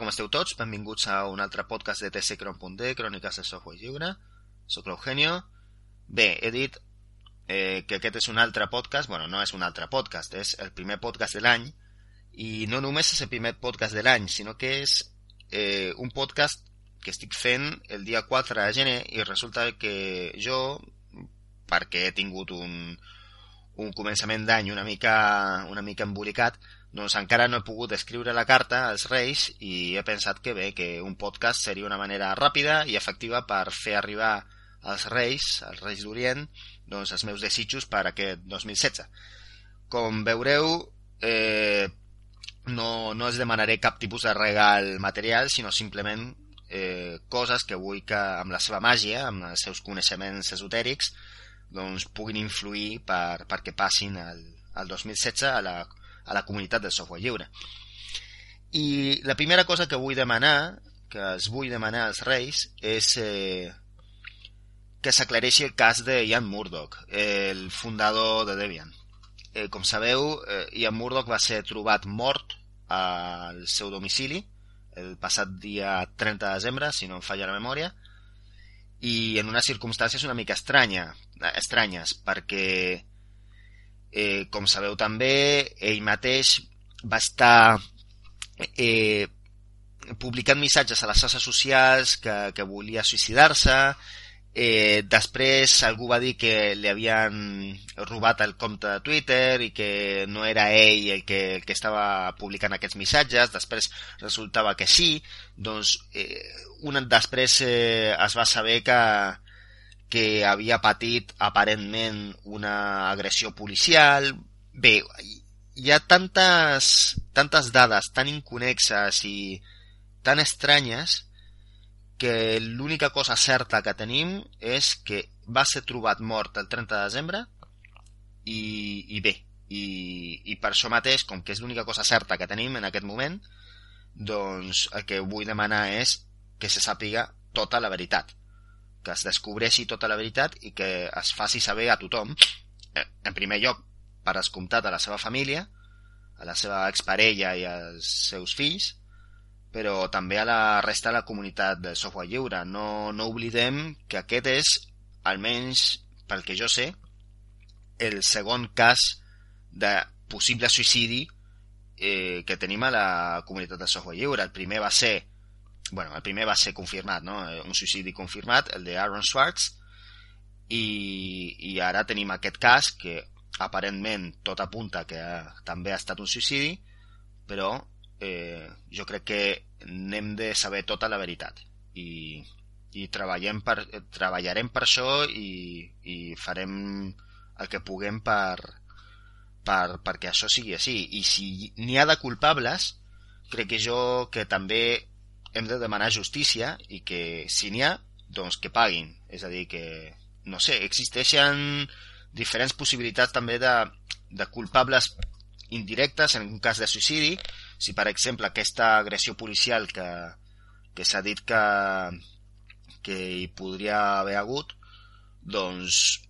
com esteu tots? Benvinguts a un altre podcast de tccron.d, Cròniques de Software Lliure. Soc l'Eugenio. Bé, he dit eh, que aquest és un altre podcast, bueno, no és un altre podcast, és el primer podcast de l'any, i no només és el primer podcast de l'any, sinó que és eh, un podcast que estic fent el dia 4 de gener i resulta que jo, perquè he tingut un, un començament d'any una mica, una mica embolicat, doncs encara no he pogut escriure la carta als Reis i he pensat que bé, que un podcast seria una manera ràpida i efectiva per fer arribar als Reis, als Reis d'Orient, doncs els meus desitjos per aquest 2016. Com veureu, eh, no, no es demanaré cap tipus de regal material, sinó simplement eh, coses que vull que amb la seva màgia, amb els seus coneixements esotèrics, doncs puguin influir per, perquè passin el, el 2016 a la a la comunitat del software lliure. I la primera cosa que vull demanar, que els vull demanar als Reis, és eh, que s'aclareixi el cas de Ian Murdoch, el fundador de Debian. Eh, com sabeu, eh, Ian Murdoch va ser trobat mort al seu domicili el passat dia 30 de desembre, si no em falla la memòria, i en unes circumstàncies una mica estranya, estranyes, perquè eh, com sabeu també, ell mateix va estar eh, publicant missatges a les xarxes socials que, que volia suïcidar-se, eh, després algú va dir que li havien robat el compte de Twitter i que no era ell el que, el que estava publicant aquests missatges, després resultava que sí, doncs eh, un després eh, es va saber que, que havia patit aparentment una agressió policial. Bé, hi ha tantes, tantes dades tan inconexes i tan estranyes que l'única cosa certa que tenim és que va ser trobat mort el 30 de desembre i, i bé, i, i per això mateix, com que és l'única cosa certa que tenim en aquest moment, doncs el que vull demanar és que se sàpiga tota la veritat que es descobreixi tota la veritat i que es faci saber a tothom, eh, en primer lloc, per escomptat a la seva família, a la seva exparella i als seus fills, però també a la resta de la comunitat de software lliure. No, no oblidem que aquest és, almenys pel que jo sé, el segon cas de possible suïcidi eh, que tenim a la comunitat de software lliure. El primer va ser bueno, el primer va ser confirmat, no? Eh, un suïcidi confirmat, el de Aaron Swartz, i, i ara tenim aquest cas que aparentment tot apunta que també ha estat un suïcidi, però eh, jo crec que n'hem de saber tota la veritat. I, i treballem per, treballarem per això i, i farem el que puguem per, per, perquè això sigui així. I si n'hi ha de culpables crec que jo que també hem de demanar justícia i que si n'hi ha, doncs que paguin. És a dir, que, no sé, existeixen diferents possibilitats també de, de culpables indirectes en un cas de suïcidi. Si, per exemple, aquesta agressió policial que, que s'ha dit que, que hi podria haver hagut, doncs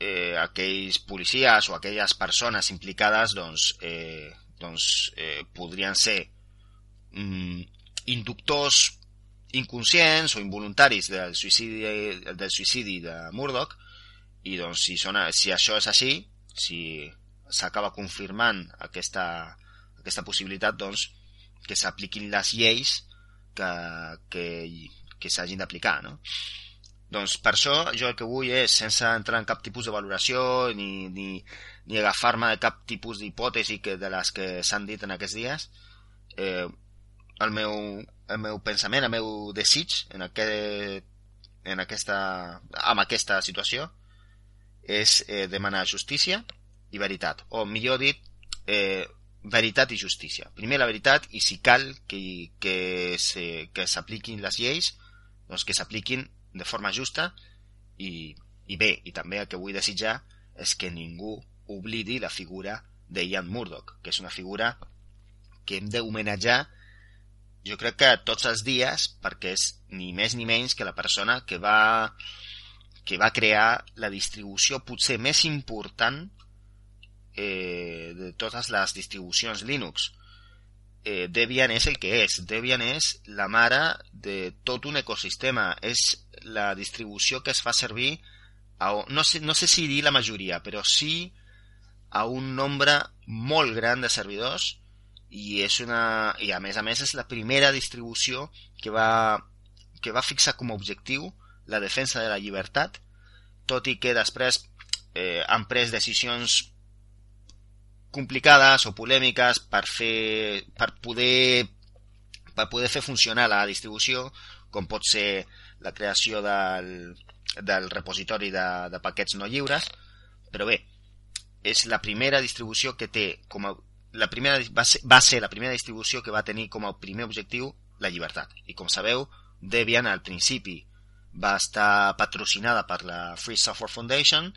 eh, aquells policies o aquelles persones implicades doncs, eh, doncs eh, podrien ser mm, inductors inconscients o involuntaris del suïcidi, del suïcidi de Murdoch i doncs si, són, si això és així si s'acaba confirmant aquesta, aquesta possibilitat doncs que s'apliquin les lleis que, que, que s'hagin d'aplicar no? doncs per això jo el que vull és sense entrar en cap tipus de valoració ni, ni, ni agafar-me de cap tipus d'hipòtesi de les que s'han dit en aquests dies eh, el meu, el meu pensament, el meu desig en, aquest, en aquesta, amb aquesta situació és eh, demanar justícia i veritat, o millor dit, eh, veritat i justícia. Primer la veritat i si cal que, que s'apliquin les lleis, doncs que s'apliquin de forma justa i, i bé, i també el que vull desitjar és que ningú oblidi la figura de Ian Murdoch, que és una figura que hem d'homenatjar jo crec que tots els dies, perquè és ni més ni menys que la persona que va, que va crear la distribució potser més important eh, de totes les distribucions Linux. eh, Debian és el que és. Debian és la mare de tot un ecosistema. És la distribució que es fa servir a, no, sé, no sé si dir la majoria, però sí a un nombre molt gran de servidors i és una i a més a més és la primera distribució que va que va fixar com a objectiu la defensa de la llibertat tot i que després eh, han pres decisions complicades o polèmiques per fer per poder per poder fer funcionar la distribució com pot ser la creació del, del repositori de, de paquets no lliures. Però bé, és la primera distribució que té com a la primera, va, ser, va ser la primera distribució que va tenir com a primer objectiu la llibertat. I com sabeu, Debian al principi va estar patrocinada per la Free Software Foundation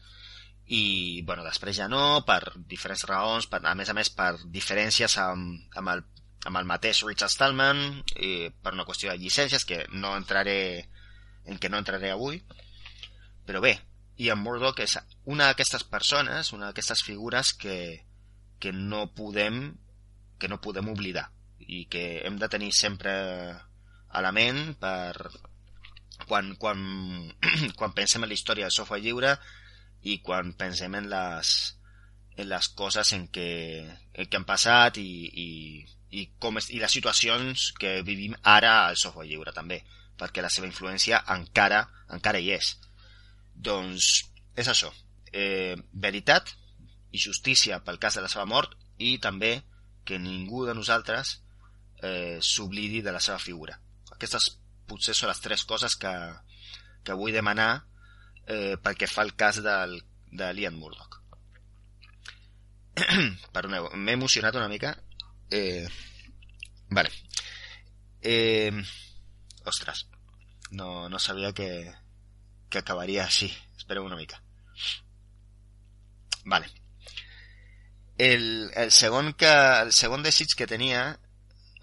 i bueno, després ja no, per diferents raons, per, a més a més per diferències amb, amb, el, amb el mateix Richard Stallman i per una qüestió de llicències que no entraré en què no entraré avui però bé, Ian Murdoch és una d'aquestes persones, una d'aquestes figures que, que no podem que no podem oblidar i que hem de tenir sempre a la ment per quan, quan, quan pensem en la història del software lliure i quan pensem en les, en les coses en què, en què han passat i, i, i, com és, i les situacions que vivim ara al software lliure també perquè la seva influència encara encara hi és. Doncs és això. Eh, veritat i justícia pel cas de la seva mort i també que ningú de nosaltres eh, s'oblidi de la seva figura. Aquestes potser són les tres coses que, que vull demanar eh, pel que fa al cas del, de Liam Murdoch. Perdoneu, m'he emocionat una mica. Eh, vale. Eh, ostres, no, no sabia que, que acabaria així. Espera una mica. Vale el, el, segon que, el segon desig que tenia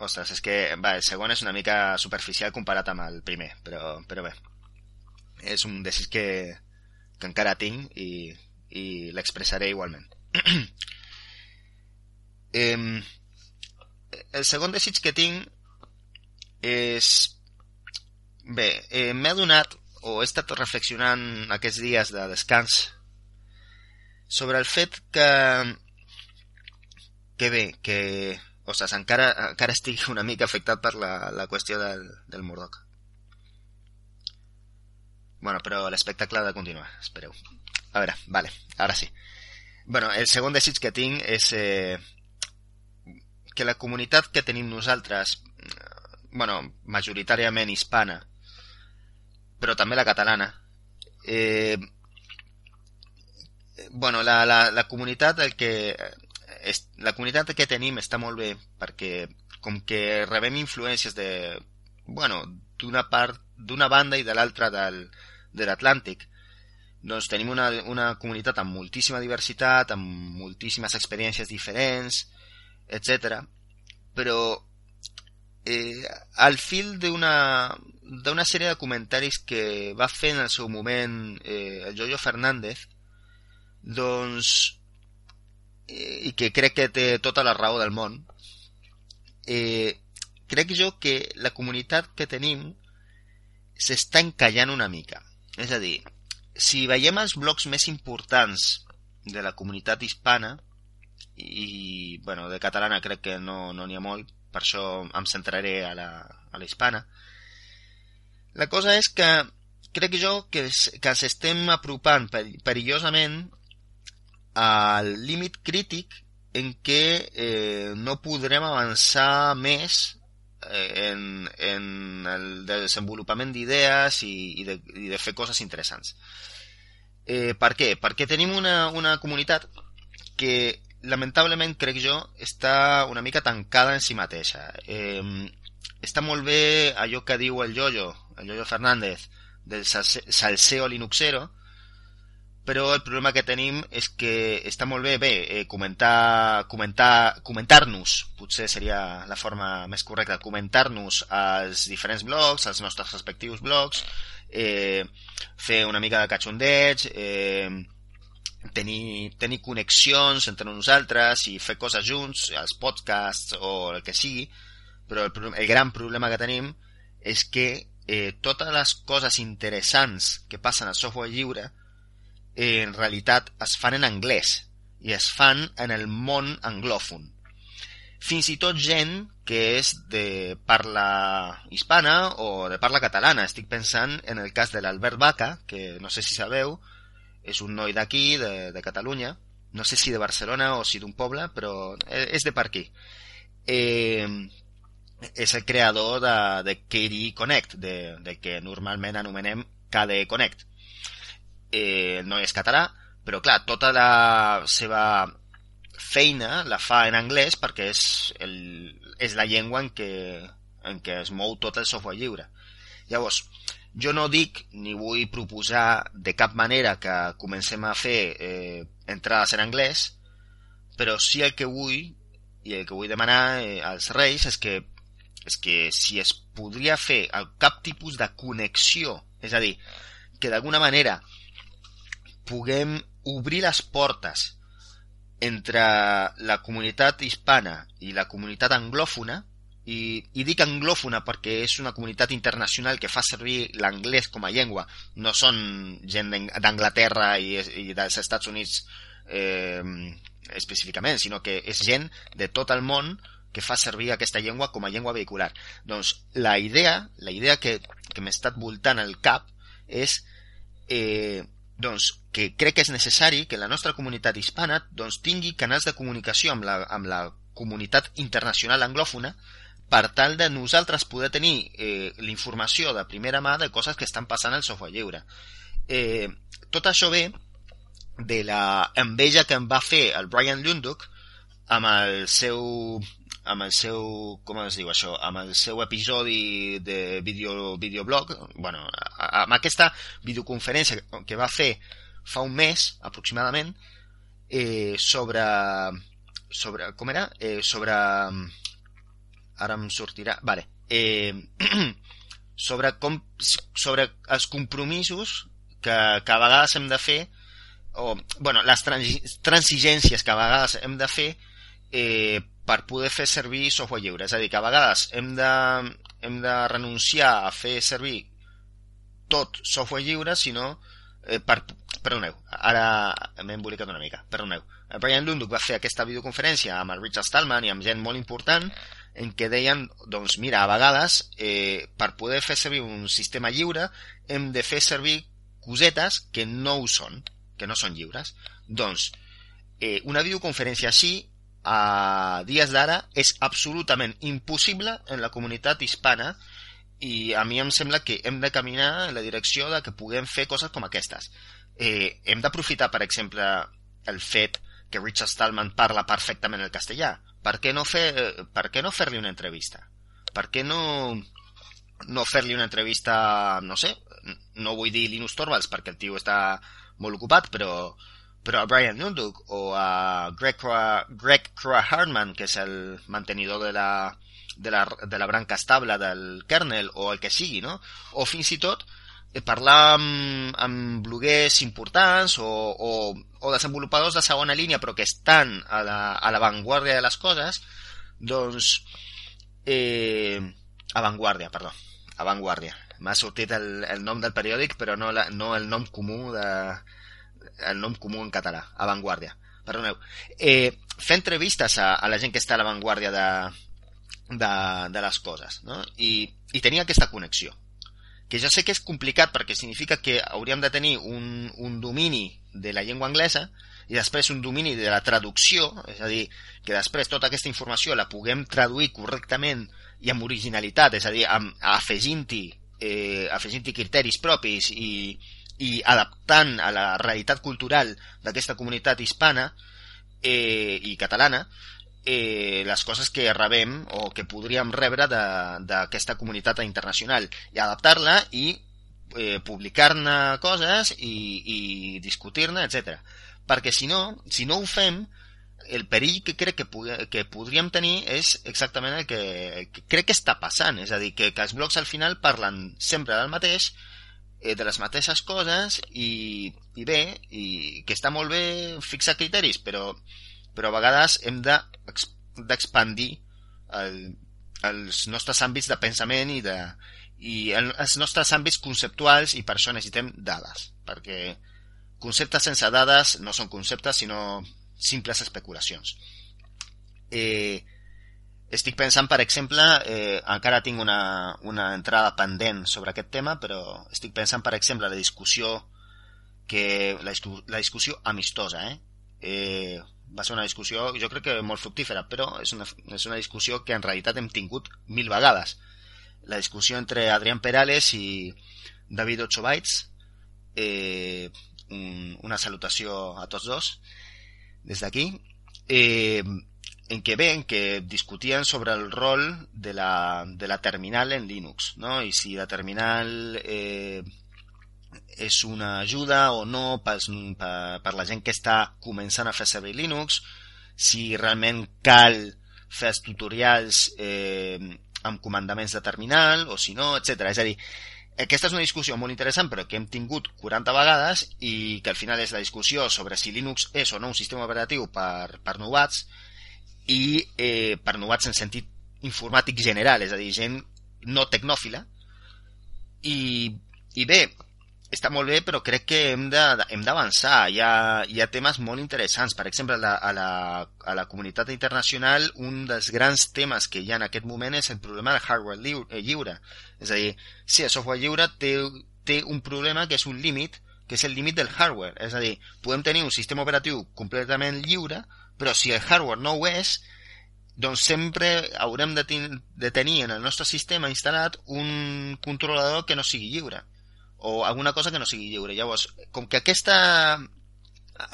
ostres, és que va, el segon és una mica superficial comparat amb el primer però, però bé. És un desig que, que encara tinc i, i l'expressaré igualment. Eh, el segon desig que tinc és bé, eh, m'he adonat o he estat reflexionant aquests dies de descans sobre el fet que que bé, que ostres, encara, encara estic una mica afectat per la, la qüestió del, del Murdoch. Bueno, però l'espectacle ha de continuar, espereu. A veure, vale, ara sí. Bueno, el segon desig que tinc és eh, que la comunitat que tenim nosaltres, bueno, majoritàriament hispana, però també la catalana, eh, bueno, la, la, la comunitat el que és, la comunitat que tenim està molt bé perquè com que rebem influències de bueno, d'una part d'una banda i de l'altra de l'Atlàntic doncs tenim una, una comunitat amb moltíssima diversitat, amb moltíssimes experiències diferents, etc. Però eh, al fil d'una sèrie de comentaris que va fer en el seu moment eh, el Jojo Fernández, doncs i que crec que té tota la raó del món, eh, crec jo que la comunitat que tenim s'està encallant una mica. És a dir, si veiem els blocs més importants de la comunitat hispana, i, bueno, de catalana crec que no n'hi no ha molt, per això em centraré a la, a la hispana, la cosa és que crec jo que, que ens estem apropant perillosament al límit crític en què eh, no podrem avançar més eh, en, en el desenvolupament d'idees i, i, de, i de fer coses interessants. Eh, per què? Perquè tenim una, una comunitat que lamentablement, crec jo, està una mica tancada en si mateixa. Eh, està molt bé allò que diu el Yoyo, el Yoyo Fernández, del salseo linuxero, però el problema que tenim és que està molt bé, bé, eh, comentar, comentar, comentar-nos, potser seria la forma més correcta, comentar-nos als diferents blogs, als nostres respectius blogs, eh, fer una mica de catxondeig, eh, tenir, tenir connexions entre nosaltres i fer coses junts, els podcasts o el que sigui, però el, el gran problema que tenim és que eh, totes les coses interessants que passen al software lliure eh, en realitat es fan en anglès i es fan en el món anglòfon. Fins i tot gent que és de parla hispana o de parla catalana. Estic pensant en el cas de l'Albert Baca, que no sé si sabeu, és un noi d'aquí, de, de Catalunya, no sé si de Barcelona o si d'un poble, però e, és de per aquí. Eh, és el creador de, de KD Connect, de, de que normalment anomenem KD Connect. Eh, noi és català, però clar, tota la seva feina la fa en anglès perquè és, el, és la llengua en què, en què es mou tot el software lliure. Llavors, jo no dic ni vull proposar de cap manera que comencem a fer eh, entrades en anglès, però sí el que vull i el que vull demanar eh, als reis és que, és que si es podria fer el cap tipus de connexió, és a dir, que d'alguna manera puguem obrir les portes entre la comunitat hispana i la comunitat anglòfona, i, i dic anglòfona perquè és una comunitat internacional que fa servir l'anglès com a llengua, no són gent d'Anglaterra i, i dels Estats Units eh, específicament, sinó que és gent de tot el món que fa servir aquesta llengua com a llengua vehicular. Doncs la idea, la idea que, que m'ha estat voltant al cap és eh, doncs, que crec que és necessari que la nostra comunitat hispana doncs, tingui canals de comunicació amb la, amb la comunitat internacional anglòfona per tal de nosaltres poder tenir eh, l'informació de primera mà de coses que estan passant al software lliure. Eh, tot això ve de la enveja que em va fer el Brian Lunduk amb el seu amb el seu, com es diu això, amb el seu episodi de video, videoblog, bueno, amb aquesta videoconferència que va fer fa un mes, aproximadament, eh, sobre, sobre, com era? Eh, sobre, ara em sortirà, vale, eh, sobre, com, sobre els compromisos que, que a vegades hem de fer, o, bueno, les transigències que a vegades hem de fer eh, per poder fer servir software lliure. És a dir, que a vegades hem de, hem de renunciar a fer servir tot software lliure, sinó eh, per, perdoneu, ara m'he embolicat una mica, perdoneu. Brian Lunduk va fer aquesta videoconferència amb el Richard Stallman i amb gent molt important en què deien, doncs mira, a vegades eh, per poder fer servir un sistema lliure hem de fer servir cosetes que no ho són, que no són lliures. Doncs, eh, una videoconferència així a dies d'ara és absolutament impossible en la comunitat hispana i a mi em sembla que hem de caminar en la direcció de que puguem fer coses com aquestes. Eh, hem d'aprofitar, per exemple, el fet que Richard Stallman parla perfectament el castellà. Per què no, fer, per què no fer-li una entrevista? Per què no, no fer-li una entrevista, no sé, no vull dir Linus Torvalds perquè el tio està molt ocupat, però però a Brian Nunduk o a Greg, Greg Hartman, que és el mantenidor de la, de la, de la branca estable del kernel o el que sigui, no? O fins i tot eh, parlar amb, amb importants o, o, o desenvolupadors de segona línia però que estan a la, a l'avantguàrdia de les coses, doncs... Eh, avantguàrdia, perdó. Avantguàrdia. M'ha sortit el, el nom del periòdic, però no, la, no el nom comú de, el nom comú en català, avantguàrdia. Perdoneu. Eh, fer entrevistes a, a la gent que està a l'avantguàrdia de, de, de les coses, no? I, I tenir aquesta connexió. Que ja sé que és complicat perquè significa que hauríem de tenir un, un domini de la llengua anglesa i després un domini de la traducció, és a dir, que després tota aquesta informació la puguem traduir correctament i amb originalitat, és a dir, afegint-hi eh, afegint criteris propis i, i adaptant a la realitat cultural d'aquesta comunitat hispana eh, i catalana eh, les coses que rebem o que podríem rebre d'aquesta comunitat internacional i adaptar-la i eh, publicar-ne coses i, i discutir-ne, etc. Perquè si no, si no ho fem, el perill que crec que, que podríem tenir és exactament el que, que crec que està passant, és a dir, que, que els blogs al final parlen sempre del mateix eh, de les mateixes coses i, i bé, i que està molt bé fixar criteris, però, però a vegades hem d'expandir de, el, els nostres àmbits de pensament i, de, i el, els nostres àmbits conceptuals i per això necessitem dades, perquè conceptes sense dades no són conceptes sinó simples especulacions. Eh, estic pensant, per exemple, eh, encara tinc una, una entrada pendent sobre aquest tema, però estic pensant, per exemple, la discussió que la, la discussió amistosa, eh? eh? Va ser una discussió, jo crec que molt fructífera, però és una, és una discussió que en realitat hem tingut mil vegades. La discussió entre Adrián Perales i David Ochobaitz, eh, un, una salutació a tots dos des d'aquí, eh, en que ven que discutían sobre el rol de la, de la terminal en Linux, ¿no? Y si la terminal eh, és una ajuda o no per, per, per la gent que està començant a fer servir Linux, si realment cal fer els tutorials eh, amb comandaments de terminal o si no, etc. És a dir, aquesta és una discussió molt interessant però que hem tingut 40 vegades i que al final és la discussió sobre si Linux és o no un sistema operatiu per, per novats i eh, per novats en sentit informàtic general, és a dir, gent no tecnòfila. I, i bé, està molt bé, però crec que hem d'avançar. Hi, ha, hi ha temes molt interessants. Per exemple, a la, a, la, a la comunitat internacional, un dels grans temes que hi ha en aquest moment és el problema del hardware lliure. lliure. És a dir, sí, el software lliure té, té un problema que és un límit, que és el límit del hardware. És a dir, podem tenir un sistema operatiu completament lliure, però si el hardware no ho és, doncs sempre haurem de, ten de tenir en el nostre sistema instal·lat un controlador que no sigui lliure o alguna cosa que no sigui lliure. Llavors, com que aquesta,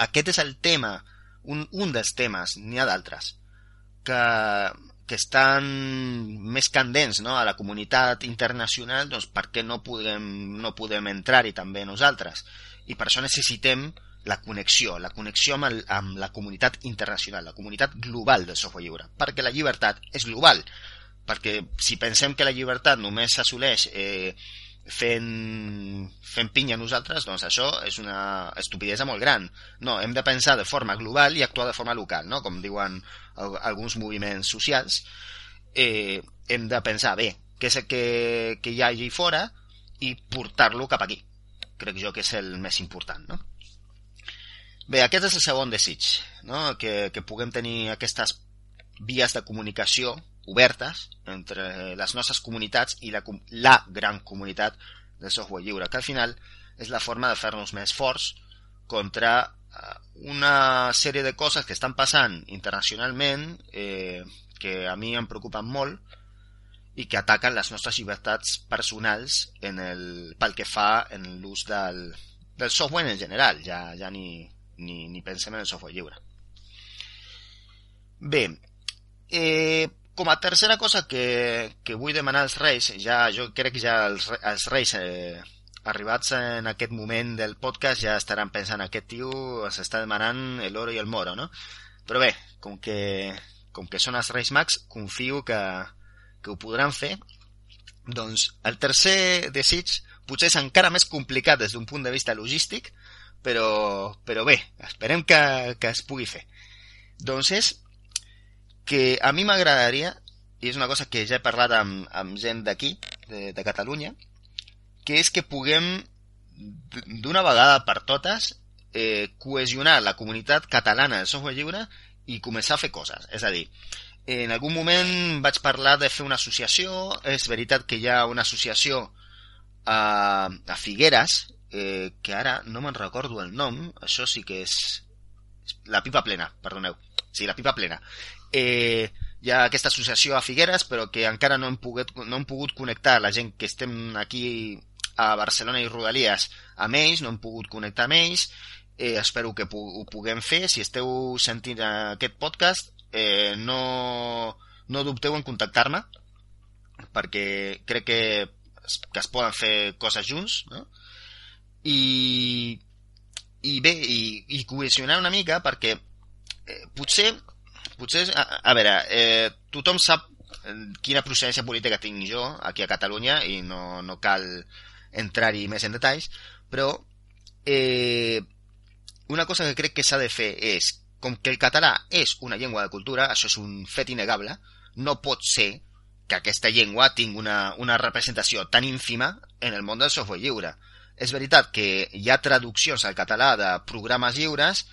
aquest és el tema, un, un dels temes, n'hi ha d'altres, que, que estan més candents no? a la comunitat internacional, doncs per què no podem, no podem entrar-hi també nosaltres? I per això necessitem la connexió, la connexió amb, el, amb la comunitat internacional, la comunitat global del software lliure, perquè la llibertat és global, perquè si pensem que la llibertat només s'assoleix eh, fent, fent pinya nosaltres, doncs això és una estupidesa molt gran. No, hem de pensar de forma global i actuar de forma local, no? com diuen alguns moviments socials. Eh, hem de pensar, bé, què és el que, que hi ha allí fora i portar-lo cap aquí. Crec jo que és el més important, no? Bé, aquest és el segon desig, no? que, que puguem tenir aquestes vies de comunicació obertes entre les nostres comunitats i la, la gran comunitat del software lliure, que al final és la forma de fer-nos més forts contra eh, una sèrie de coses que estan passant internacionalment eh, que a mi em preocupen molt i que ataquen les nostres llibertats personals en el, pel que fa en l'ús del, del software en general, ja, ja ni, ni, ni pensem en el software lliure. Bé, eh, com a tercera cosa que, que vull demanar als Reis, ja, jo crec que ja els, els Reis eh, arribats en aquest moment del podcast ja estaran pensant aquest tio s'està demanant l'oro i el moro, no? Però bé, com que, com que són els Reis Mags, confio que, que ho podran fer. Doncs el tercer desig potser és encara més complicat des d'un punt de vista logístic, però, però bé, esperem que, que es pugui fer. Doncs és que a mi m'agradaria, i és una cosa que ja he parlat amb, amb gent d'aquí, de, de Catalunya, que és que puguem d'una vegada per totes eh, cohesionar la comunitat catalana del software lliure i començar a fer coses. És a dir, en algun moment vaig parlar de fer una associació, és veritat que hi ha una associació a, a Figueres, eh, que ara no me'n recordo el nom, això sí que és... La pipa plena, perdoneu. Sí, la pipa plena. Eh, hi ha aquesta associació a Figueres, però que encara no hem pogut, no hem pogut connectar la gent que estem aquí a Barcelona i Rodalies amb ells, no hem pogut connectar amb ells, eh, espero que ho puguem fer. Si esteu sentint aquest podcast, eh, no, no dubteu en contactar-me, perquè crec que, que es poden fer coses junts, no? I, i bé, i, i cohesionar una mica perquè eh, potser, potser a, a veure, eh, tothom sap eh, quina procedència política tinc jo aquí a Catalunya i no, no cal entrar-hi més en detalls, però eh, una cosa que crec que s'ha de fer és, com que el català és una llengua de cultura, això és un fet innegable, no pot ser que aquesta llengua tingui una, una representació tan ínfima en el món del software lliure. És veritat que hi ha traduccions al català de programes lliures,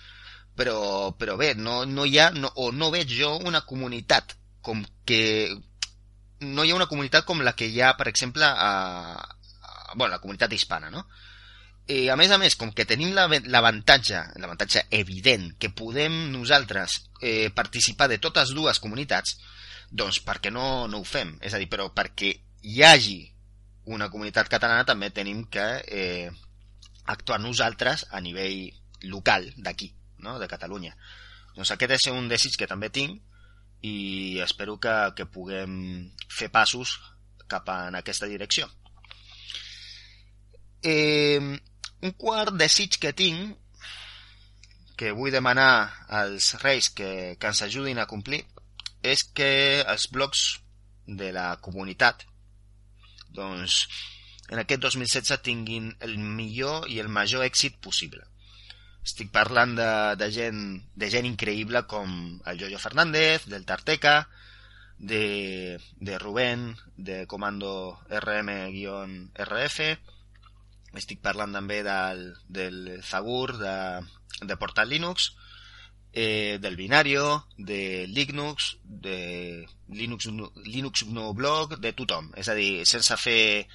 però, però bé, no, no hi ha, no, o no veig jo una comunitat com que no hi ha una comunitat com la que hi ha, per exemple, a, a bueno, la comunitat hispana, no? I a més a més, com que tenim l'avantatge, l'avantatge evident, que podem nosaltres eh, participar de totes dues comunitats, doncs per què no, no ho fem? És a dir, però perquè hi hagi una comunitat catalana també tenim que eh, actuar nosaltres a nivell local d'aquí, no? de Catalunya. Doncs aquest és un desig que també tinc i espero que, que puguem fer passos cap en aquesta direcció. Eh, un quart desig que tinc, que vull demanar als reis que, que ens ajudin a complir, és que els blocs de la comunitat doncs, en aquest 2016 tinguin el millor i el major èxit possible. Estic parlant de, de, gent, de gent increïble com el Jojo Fernández, del Tarteca, de, de Rubén, de Comando RM-RF, estic parlant també del, del Zagur, de, de Portal Linux, eh, del Binario, de Linux, de Linux, Linux no blog, de tothom. És a dir, sense fer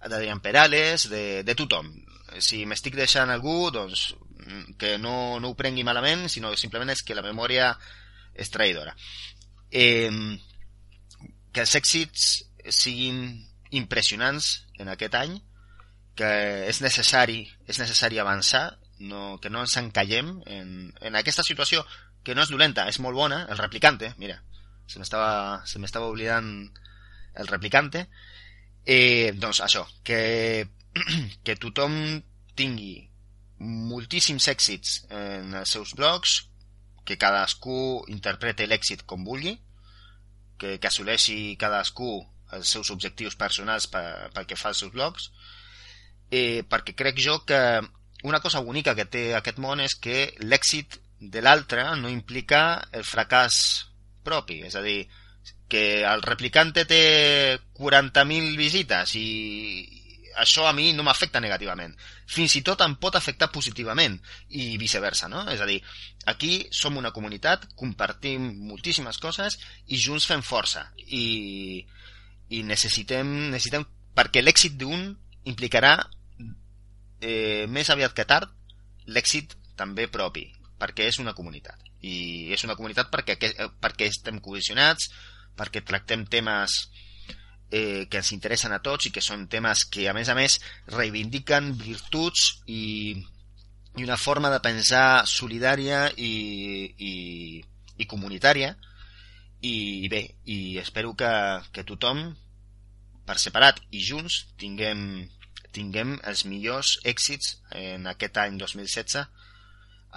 d'Adrián Perales, de, de tothom. Si m'estic deixant algú, doncs que no, no ho prengui malament, sinó simplement és que la memòria és traïdora. Eh, que els èxits siguin impressionants en aquest any, que és necessari, és necessari avançar, no, que no ens encallem en, en aquesta situació que no és dolenta, és molt bona, el replicante, mira, se m'estava oblidant el replicante, eh, doncs això, que, que tothom tingui moltíssims èxits en els seus blogs, que cadascú interprete l'èxit com vulgui, que, que assoleixi cadascú els seus objectius personals per, pel que fa als seus blogs, eh, perquè crec jo que una cosa bonica que té aquest món és que l'èxit de l'altre no implica el fracàs propi, és a dir, que el replicante té 40.000 visites i, això a mi no m'afecta negativament. Fins i tot em pot afectar positivament i viceversa, no? És a dir, aquí som una comunitat, compartim moltíssimes coses i junts fem força. I, i necessitem, necessitem perquè l'èxit d'un implicarà eh, més aviat que tard l'èxit també propi, perquè és una comunitat. I és una comunitat perquè, perquè estem cohesionats, perquè tractem temes eh, que ens interessen a tots i que són temes que, a més a més, reivindiquen virtuts i, i una forma de pensar solidària i, i, i comunitària i bé, i espero que, que tothom per separat i junts tinguem, tinguem els millors èxits en aquest any 2016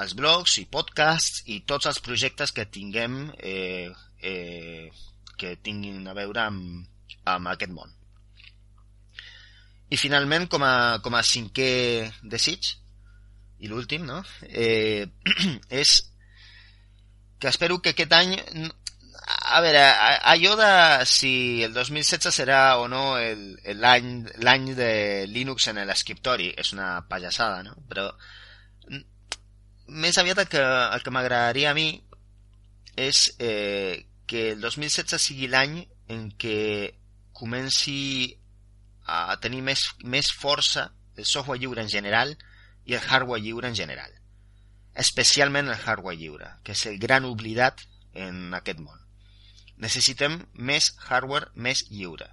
els blogs i podcasts i tots els projectes que tinguem eh, eh, que tinguin a veure amb, amb aquest món. I finalment, com a, com a cinquè desig, i l'últim, no? Eh, és que espero que aquest any... A veure, allò de si el 2016 serà o no l'any de Linux en l'escriptori és una pallassada, no? Però més aviat el que, el que m'agradaria a mi és eh, que el 2016 sigui l'any en què comenci a tenir més, més força el software lliure en general i el hardware lliure en general. Especialment el hardware lliure, que és el gran oblidat en aquest món. Necessitem més hardware més lliure.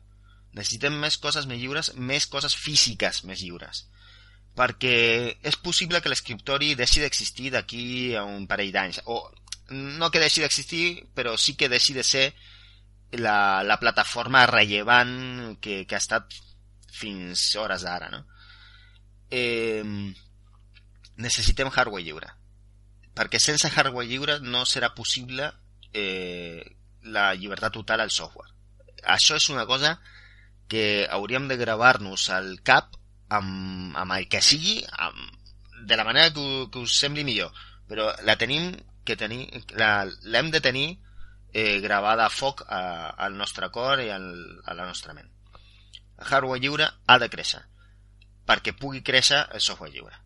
Necessitem més coses més lliures, més coses físiques més lliures. Perquè és possible que l'escriptori deixi d'existir d'aquí a un parell d'anys. O no que deixi d'existir, però sí que deixi de ser la, la plataforma rellevant que, que ha estat fins hores d'ara, no? Eh, necessitem hardware lliure. Perquè sense hardware lliure no serà possible eh, la llibertat total al software. Això és una cosa que hauríem de gravar-nos al cap amb, amb el que sigui, amb, de la manera que, que us sembli millor, però la tenim que tenir, l'hem de tenir eh, gravada a foc a, al nostre cor i al, a la nostra ment. El hardware lliure ha de créixer perquè pugui créixer el software lliure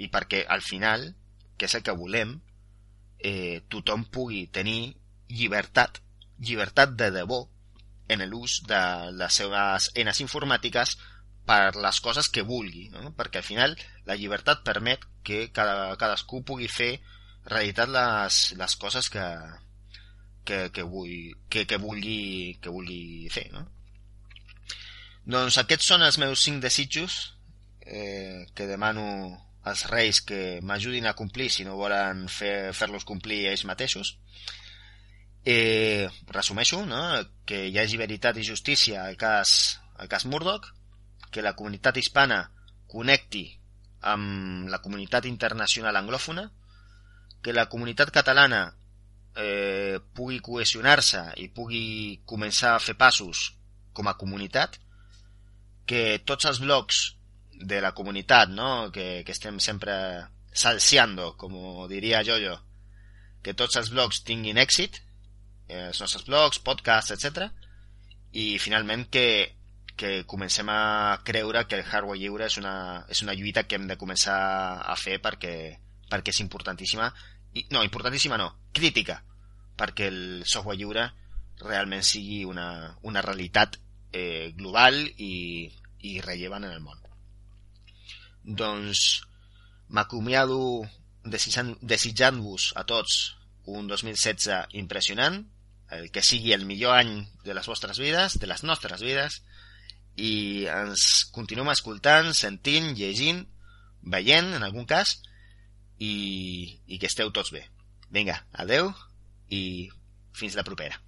i perquè al final, que és el que volem, eh, tothom pugui tenir llibertat, llibertat de debò en l'ús de les seves eines informàtiques per les coses que vulgui, no? perquè al final la llibertat permet que cada, cadascú pugui fer realitat les, les coses que, que, que, vull, que, que, vulgui, que vulgui fer. No? Doncs aquests són els meus cinc desitjos eh, que demano als reis que m'ajudin a complir si no volen fer-los fer complir ells mateixos. Eh, resumeixo, no? que hi hagi veritat i justícia al cas, al cas Murdoch, que la comunitat hispana connecti amb la comunitat internacional anglòfona, que la comunitat catalana eh, pugui cohesionar-se i pugui començar a fer passos com a comunitat, que tots els blocs de la comunitat, no? que, que estem sempre salseando, com diria jo jo, que tots els blogs tinguin èxit, els nostres blogs, podcasts, etc. I finalment que, que comencem a creure que el hardware lliure és una, és una lluita que hem de començar a fer perquè, perquè és importantíssima, i, no, importantíssima no, crítica, perquè el software lliure realment sigui una, una realitat eh, global i, i rellevant en el món. Doncs m'acomiado desitjant-vos a tots un 2016 impressionant, el que sigui el millor any de les vostres vides, de les nostres vides, i ens continuem escoltant, sentint, llegint, veient, en algun cas, i, i que esteu tots bé. Vinga, adeu i fins la propera.